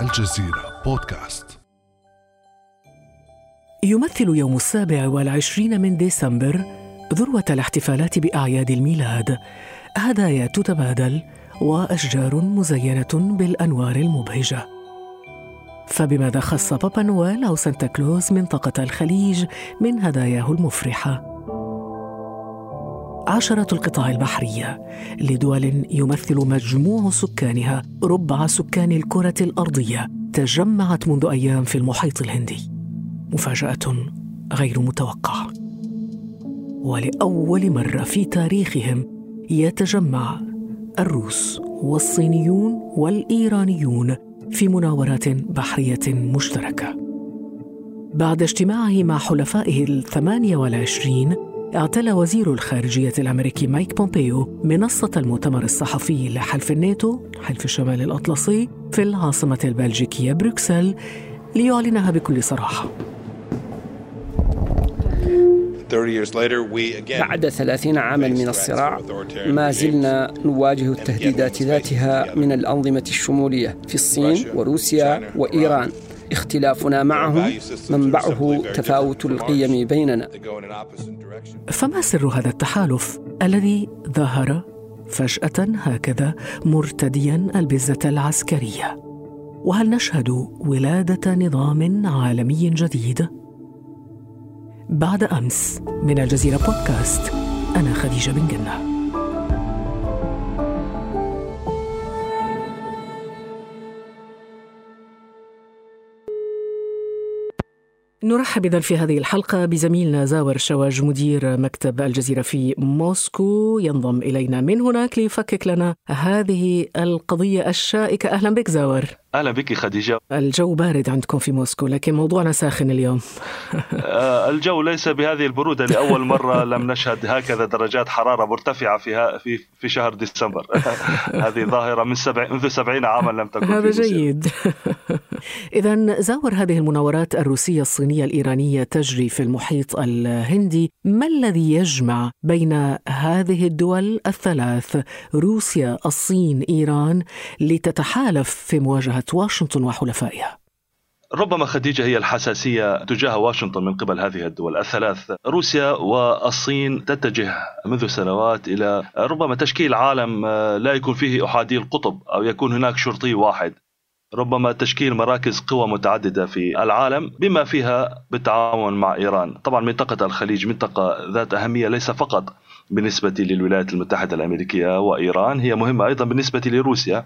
الجزيرة بودكاست. يمثل يوم السابع والعشرين من ديسمبر ذروة الاحتفالات بأعياد الميلاد. هدايا تتبادل وأشجار مزينة بالأنوار المبهجة. فبماذا خص بابا نويل أو سانتا كلوز منطقة الخليج من هداياه المفرحة؟ عشرة القطع البحرية لدول يمثل مجموع سكانها ربع سكان الكرة الأرضية تجمعت منذ أيام في المحيط الهندي. مفاجأة غير متوقعة. ولأول مرة في تاريخهم يتجمع الروس والصينيون والإيرانيون في مناورات بحرية مشتركة. بعد اجتماعه مع حلفائه الثمانية والعشرين اعتلى وزير الخارجية الأمريكي مايك بومبيو منصة المؤتمر الصحفي لحلف الناتو حلف الشمال الأطلسي في العاصمة البلجيكية بروكسل ليعلنها بكل صراحة. بعد ثلاثين عاما من الصراع ما زلنا نواجه التهديدات ذاتها من الأنظمة الشمولية في الصين وروسيا وإيران. اختلافنا معهم منبعه تفاوت القيم بيننا. فما سر هذا التحالف الذي ظهر فجأة هكذا مرتديا البزه العسكرية؟ وهل نشهد ولادة نظام عالمي جديد؟ بعد أمس من الجزيرة بودكاست أنا خديجة بن جنة. نرحب اذا في هذه الحلقة بزميلنا زاور شواج مدير مكتب الجزيرة في موسكو. ينضم إلينا من هناك ليفكك لنا هذه القضية الشائكة. أهلا بك زاور. أهلا بك خديجة. الجو بارد عندكم في موسكو لكن موضوعنا ساخن اليوم. آه، الجو ليس بهذه البرودة لأول مرة لم نشهد هكذا درجات حرارة مرتفعة في في في شهر ديسمبر. هذه ظاهرة من سبع منذ سبعين عاما لم تكن هذا جيد. اذا زاور هذه المناورات الروسية الصينية الإيرانية تجري في المحيط الهندي. ما الذي يجمع بين هذه الدول الثلاث؟ روسيا الصين إيران لتتحالف في مواجهة واشنطن وحلفائها. ربما خديجة هي الحساسية تجاه واشنطن من قبل هذه الدول الثلاث. روسيا والصين تتجه منذ سنوات إلى ربما تشكيل عالم آه، لا يكون فيه أحادي القطب أو يكون هناك شرطي واحد. ربما تشكيل مراكز قوى متعددة في العالم بما فيها بالتعاون مع إيران. طبعا منطقة الخليج منطقة ذات أهمية ليس فقط بالنسبة للولايات المتحدة الأمريكية وإيران هي مهمة أيضا بالنسبة لروسيا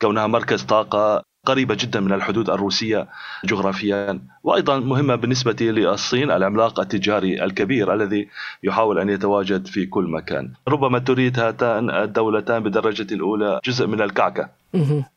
كونها مركز طاقة قريبة جدا من الحدود الروسية جغرافيا. وأيضا مهمة بالنسبة للصين العملاق التجاري الكبير الذي يحاول أن يتواجد في كل مكان. ربما تريد هاتان الدولتان بالدرجة الأولى جزء من الكعكة.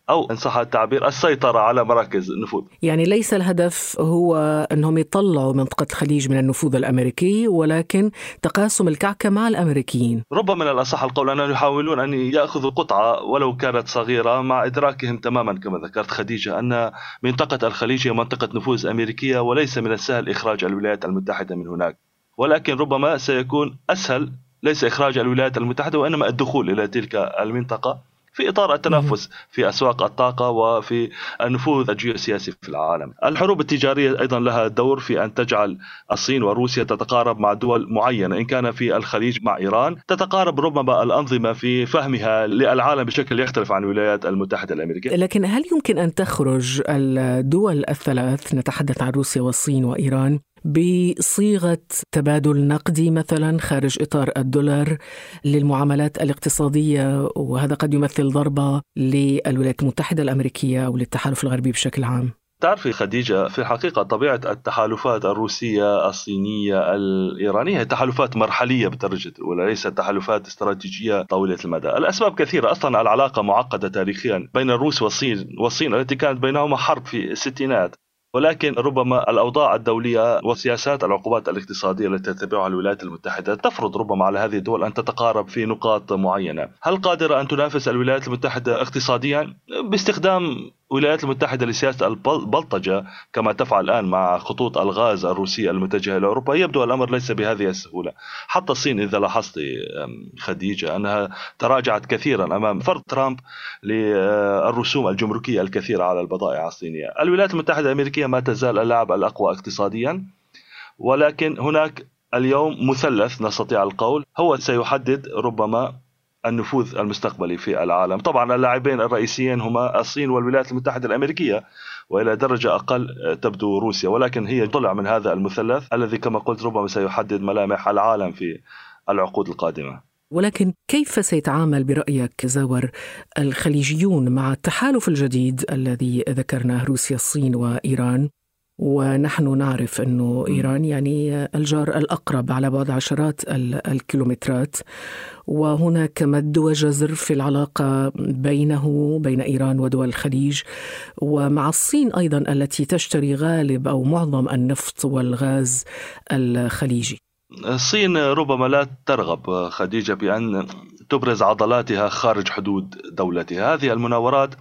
أو إن صح التعبير السيطرة على مراكز النفوذ. يعني ليس الهدف هو أنهم يطلعوا منطقة الخليج من النفوذ الأمريكي ولكن تقاسم الكعكة مع الأمريكيين. ربما من الأصح القول أنهم يحاولون أن يأخذوا قطعة ولو كانت صغيرة مع إدراكهم تماما. كما ذكرت خديجة أن منطقة الخليج هي منطقة نفوذ أمريكية وليس من السهل إخراج الولايات المتحدة من هناك. ولكن ربما سيكون أسهل ليس إخراج الولايات المتحدة وإنما الدخول إلى تلك المنطقة. في إطار التنافس في أسواق الطاقة وفي النفوذ الجيوسياسي في العالم. الحروب التجارية أيضا لها دور في أن تجعل الصين وروسيا تتقارب مع دول معينة إن كان في الخليج مع إيران تتقارب ربما الأنظمة في فهمها للعالم بشكل يختلف عن الولايات المتحدة الأمريكية. لكن هل يمكن أن تخرج الدول الثلاث نتحدث عن روسيا والصين وإيران بصيغة تبادل نقدي مثلا خارج إطار الدولار للمعاملات الاقتصادية وهذا قد يمثل ضربة للولايات المتحدة الأمريكية أو للتحالف الغربي بشكل عام. تعرفي خديجة في الحقيقة طبيعة التحالفات الروسية الصينية الإيرانية هي تحالفات مرحلية بالدرجة الأولى ليست تحالفات استراتيجية طويلة المدى. الأسباب كثيرة. أصلا العلاقة معقدة تاريخيا بين الروس والصين والصين التي كانت بينهما حرب في الستينات. ولكن ربما الأوضاع الدولية وسياسات العقوبات الاقتصادية التي تتبعها الولايات المتحدة تفرض ربما على هذه الدول أن تتقارب في نقاط معينة، هل قادرة أن تنافس الولايات المتحدة اقتصاديا؟ باستخدام الولايات المتحدة لسياسة البلطجة كما تفعل الآن مع خطوط الغاز الروسية المتجهة إلى أوروبا يبدو الأمر ليس بهذه السهولة. حتى الصين إذا لاحظت خديجة أنها تراجعت كثيرا أمام فرض ترامب للرسوم الجمركية الكثيرة على البضائع الصينية. الولايات المتحدة الأمريكية ما تزال اللاعب الأقوى اقتصاديا ولكن هناك اليوم مثلث نستطيع القول هو سيحدد ربما النفوذ المستقبلي في العالم. طبعا اللاعبين الرئيسيين هما الصين والولايات المتحدة الأمريكية وإلى درجة أقل تبدو روسيا ولكن هي طلع من هذا المثلث الذي كما قلت ربما سيحدد ملامح العالم في العقود القادمة. ولكن كيف سيتعامل برأيك زاور الخليجيون مع التحالف الجديد الذي ذكرناه روسيا الصين وإيران؟ ونحن نعرف أنه إيران يعني الجار الأقرب على بعد عشرات الكيلومترات. وهناك مد وجزر في العلاقة بينه بين إيران ودول الخليج. ومع الصين أيضا التي تشتري غالب أو معظم النفط والغاز الخليجي. الصين ربما لا ترغب خديجة بأن تبرز عضلاتها خارج حدود دولتها. هذه المناورات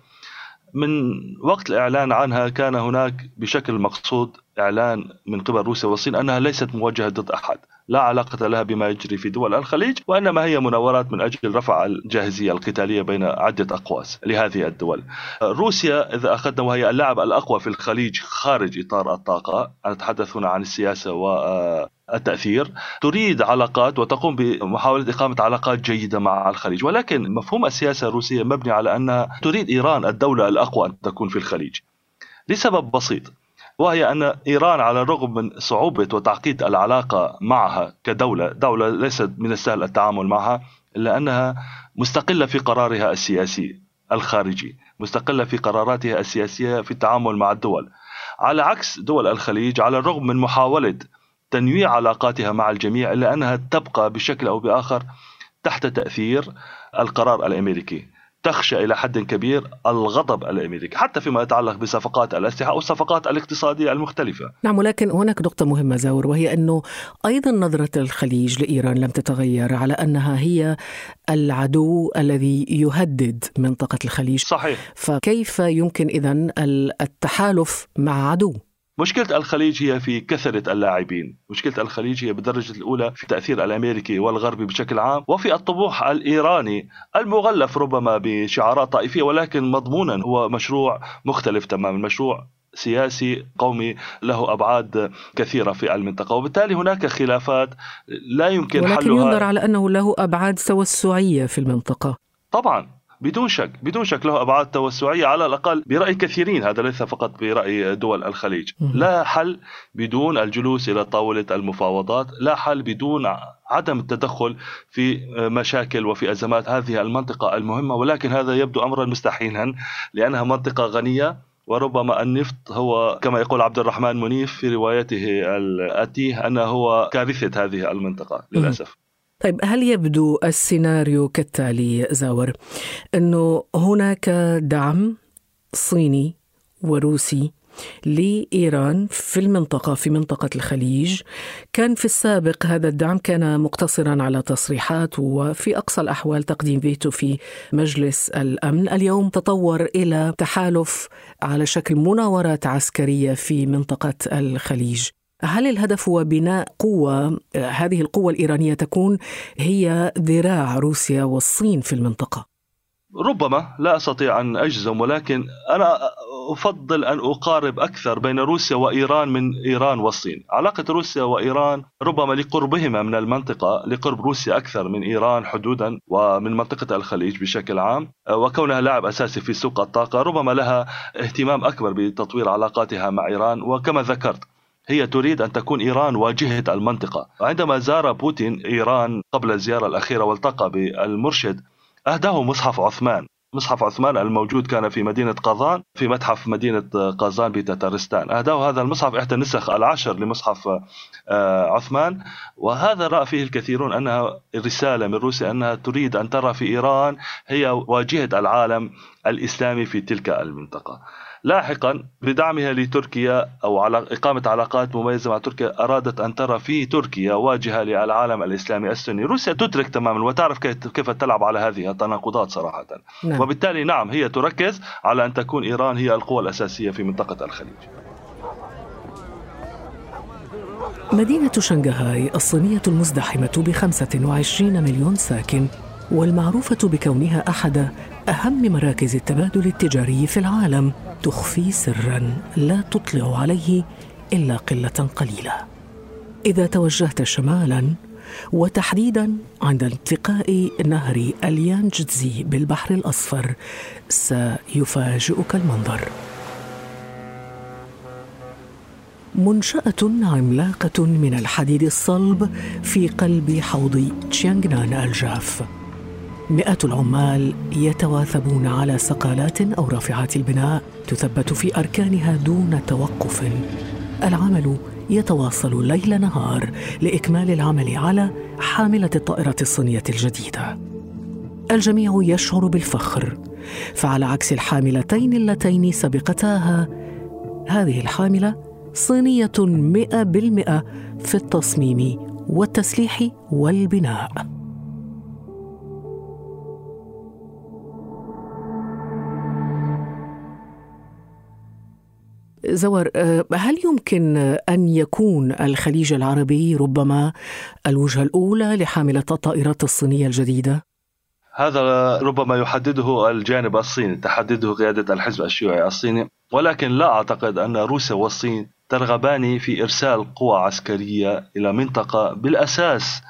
من وقت الإعلان عنها كان هناك بشكل مقصود إعلان من قبل روسيا والصين أنها ليست موجهة ضد أحد لا علاقة لها بما يجري في دول الخليج وإنما هي مناورات من أجل رفع الجاهزية القتالية بين عدة أقواس لهذه الدول. روسيا إذا أخذنا وهي اللاعب الأقوى في الخليج خارج إطار الطاقة أتحدث هنا عن السياسة و التأثير. تريد علاقات وتقوم بمحاولة إقامة علاقات جيدة مع الخليج ولكن مفهوم السياسة الروسية مبني على أنها تريد إيران الدولة الأقوى أن تكون في الخليج. لسبب بسيط وهي أن إيران على الرغم من صعوبة وتعقيد العلاقة معها كدولة دولة ليست من السهل التعامل معها إلا أنها مستقلة في قرارها السياسي الخارجي مستقلة في قراراتها السياسية في التعامل مع الدول. على عكس دول الخليج على الرغم من محاولة تنويع علاقاتها مع الجميع إلا أنها تبقى بشكل أو بآخر تحت تأثير القرار الأمريكي. تخشى إلى حد كبير الغضب الأمريكي حتى فيما يتعلق بصفقات الأسلحة أو الصفقات الاقتصادية المختلفة. نعم ولكن هناك نقطة مهمة زاور وهي أنه أيضا نظرة الخليج لإيران لم تتغير على أنها هي العدو الذي يهدد منطقة الخليج. صحيح. فكيف يمكن إذن التحالف مع عدو؟ مشكلة الخليج هي في كثرة اللاعبين. مشكلة الخليج هي بالدرجة الأولى في التأثير الأمريكي والغربي بشكل عام وفي الطموح الإيراني المغلف ربما بشعارات طائفية ولكن مضمونا هو مشروع مختلف تماما مشروع سياسي قومي له أبعاد كثيرة في المنطقة. وبالتالي هناك خلافات لا يمكن ولكن حلها. ولكن ينظر على أنه له أبعاد توسعيه في المنطقة. طبعا. بدون شك بدون شك له أبعاد توسعية على الأقل برأي كثيرين هذا ليس فقط برأي دول الخليج. لا حل بدون الجلوس إلى طاولة المفاوضات لا حل بدون عدم التدخل في مشاكل وفي أزمات هذه المنطقة المهمة. ولكن هذا يبدو امرا مستحيلا لأنها منطقة غنية وربما النفط هو كما يقول عبد الرحمن منيف في روايته الأتيه أنه هو كارثة هذه المنطقة للأسف. طيب هل يبدو السيناريو كالتالي زاور؟ إنه هناك دعم صيني وروسي لإيران في المنطقة في منطقة الخليج. كان في السابق هذا الدعم كان مقتصرا على تصريحات وفي أقصى الأحوال تقديم فيتو في مجلس الأمن. اليوم تطور إلى تحالف على شكل مناورات عسكرية في منطقة الخليج. هل الهدف هو بناء قوة؟ هذه القوة الإيرانية تكون هي ذراع روسيا والصين في المنطقة؟ ربما لا أستطيع أن أجزم ولكن أنا أفضل أن أقارب أكثر بين روسيا وإيران من إيران والصين، علاقة روسيا وإيران ربما لقربهما من المنطقة، لقرب روسيا أكثر من إيران حدودا ومن منطقة الخليج بشكل عام، وكونها لاعب أساسي في سوق الطاقة، ربما لها اهتمام أكبر بتطوير علاقاتها مع إيران، وكما ذكرت هي تريد أن تكون إيران واجهة المنطقة. عندما زار بوتين إيران قبل الزيارة الأخيرة والتقى بالمرشد أهداه مصحف عثمان. مصحف عثمان الموجود كان في مدينة قازان في متحف مدينة قازان بتتارستان أهداه هذا المصحف إحدى النسخ العشر لمصحف آه، عثمان. وهذا رأى فيه الكثيرون أنها رسالة من روسيا أنها تريد أن ترى في إيران هي واجهة العالم الإسلامي في تلك المنطقة. لاحقا بدعمها لتركيا أو على إقامة علاقات مميزة مع تركيا أرادت أن ترى في تركيا واجهة للعالم الإسلامي السني، روسيا تدرك تماما وتعرف كيف تلعب على هذه التناقضات صراحة. نعم. وبالتالي نعم هي تركز على أن تكون إيران هي القوة الأساسية في منطقة الخليج مدينة شنغهاي الصينية المزدحمة ب 25 مليون ساكن والمعروفة بكونها أحد أهم مراكز التبادل التجاري في العالم. تخفي سرا لا تطلع عليه إلا قلة قليلة. إذا توجهت شمالا وتحديدا عند التقاء نهر اليانجتزي بالبحر الأصفر سيفاجئك المنظر. منشأة عملاقة من الحديد الصلب في قلب حوض تشيانغنان الجاف. مئات العمال يتواثبون على سقالات أو رافعات البناء تثبت في أركانها دون توقف. العمل يتواصل ليل نهار لإكمال العمل على حاملة الطائرة الصينية الجديدة. الجميع يشعر بالفخر فعلى عكس الحاملتين اللتين سبقتاها هذه الحاملة صينية مئة بالمئة في التصميم والتسليح والبناء. زور آه، هل يمكن أن يكون الخليج العربي ربما الوجهة الأولى لحاملة الطائرات الصينية الجديدة؟ هذا ربما يحدده الجانب الصيني تحدده قيادة الحزب الشيوعي الصيني ولكن لا أعتقد أن روسيا والصين ترغبان في إرسال قوى عسكرية إلى منطقة بالأساس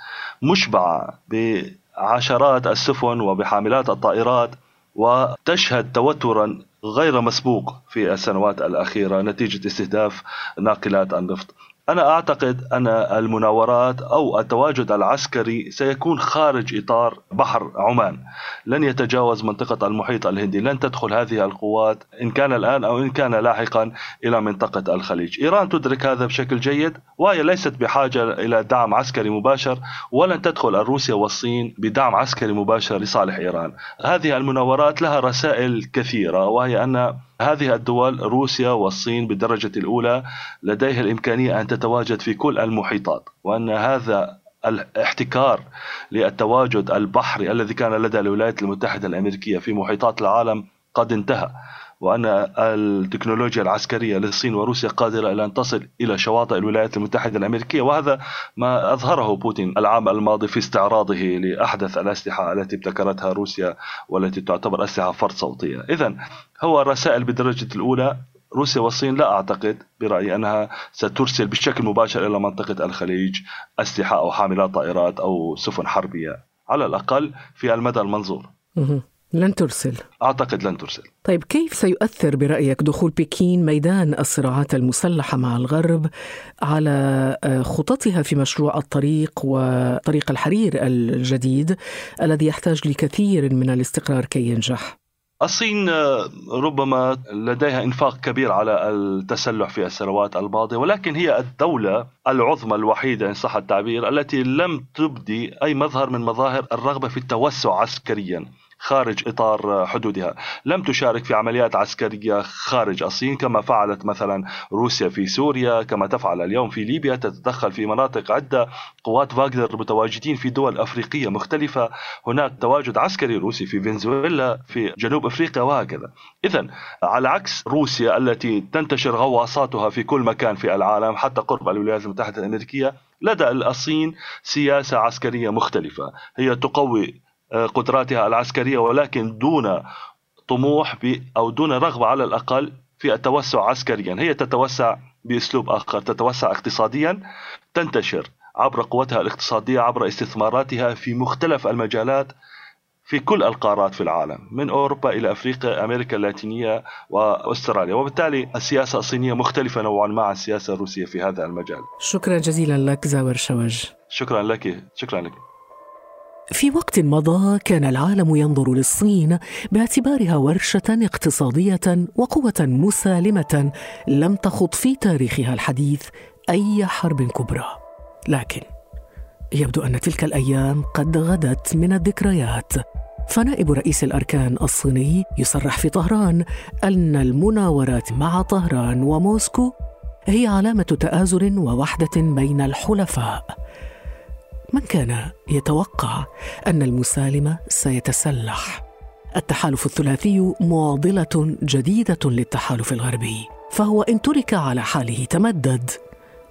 مشبعة بعشرات السفن وبحاملات الطائرات وتشهد توترا غير مسبوق في السنوات الأخيرة نتيجة استهداف ناقلات النفط. أنا أعتقد أن المناورات أو التواجد العسكري سيكون خارج إطار بحر عمان. لن يتجاوز منطقة المحيط الهندي. لن تدخل هذه القوات إن كان الآن أو إن كان لاحقا إلى منطقة الخليج. إيران تدرك هذا بشكل جيد وهي ليست بحاجة إلى دعم عسكري مباشر ولن تدخل روسيا والصين بدعم عسكري مباشر لصالح إيران. هذه المناورات لها رسائل كثيرة وهي أن هذه الدول روسيا والصين بالدرجة الأولى لديها الإمكانية أن تتواجد في كل المحيطات وأن هذا الاحتكار للتواجد البحري الذي كان لدى الولايات المتحدة الأمريكية في محيطات العالم قد انتهى. وأن التكنولوجيا العسكرية للصين وروسيا قادرة إلى أن تصل إلى شواطئ الولايات المتحدة الأمريكية وهذا ما أظهره بوتين العام الماضي في استعراضه لأحدث الأسلحة التي ابتكرتها روسيا والتي تعتبر أسلحة فرد صوتية. إذا هو رسائل بالدرجة الأولى روسيا والصين لا أعتقد برأيي أنها سترسل بشكل مباشر إلى منطقة الخليج أسلحة أو حاملات طائرات أو سفن حربية على الأقل في المدى المنظور. لن ترسل. أعتقد لن ترسل. طيب كيف سيؤثر برأيك دخول بكين ميدان الصراعات المسلحة مع الغرب على آه، خططها في مشروع الطريق وطريق الحرير الجديد الذي يحتاج لكثير من الاستقرار كي ينجح؟ الصين آه، ربما لديها إنفاق كبير على التسلح في السنوات الماضية ولكن هي الدولة العظمى الوحيدة إن صح التعبير التي لم تبدي أي مظهر من مظاهر الرغبة في التوسع عسكريا. خارج إطار حدودها، لم تشارك في عمليات عسكرية خارج الصين كما فعلت مثلا روسيا في سوريا، كما تفعل اليوم في ليبيا تتدخل في مناطق عدة، قوات فاغنر متواجدين في دول أفريقية مختلفة، هناك تواجد عسكري روسي في فنزويلا في جنوب أفريقيا وهكذا. اذا على عكس روسيا التي تنتشر غواصاتها في كل مكان في العالم حتى قرب الولايات المتحدة الأمريكية، لدى الصين سياسة عسكرية مختلفة، هي تقوي قدراتها العسكرية ولكن دون طموح أو دون رغبة على الأقل في التوسع عسكريا. هي تتوسع بأسلوب آخر تتوسع اقتصاديا تنتشر عبر قوتها الاقتصادية عبر استثماراتها في مختلف المجالات في كل القارات في العالم من أوروبا إلى أفريقيا أمريكا اللاتينية وأستراليا. وبالتالي السياسة الصينية مختلفة نوعا ما عن السياسة الروسية في هذا المجال. شكرا جزيلا لك زاور شوج شكرا لك شكرا لك. في وقت مضى كان العالم ينظر للصين باعتبارها ورشة اقتصادية وقوة مسالمة لم تخض في تاريخها الحديث أي حرب كبرى. لكن يبدو أن تلك الأيام قد غدت من الذكريات. فنائب رئيس الأركان الصيني يصرح في طهران أن المناورات مع طهران وموسكو هي علامة تآزر ووحدة بين الحلفاء. من كان يتوقع أن المسالم سيتسلح؟ التحالف الثلاثي معضلة جديدة للتحالف الغربي فهو إن ترك على حاله تمدد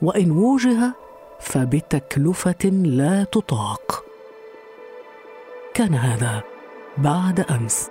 وإن وجه فبتكلفة لا تطاق. كان هذا بعد أمس.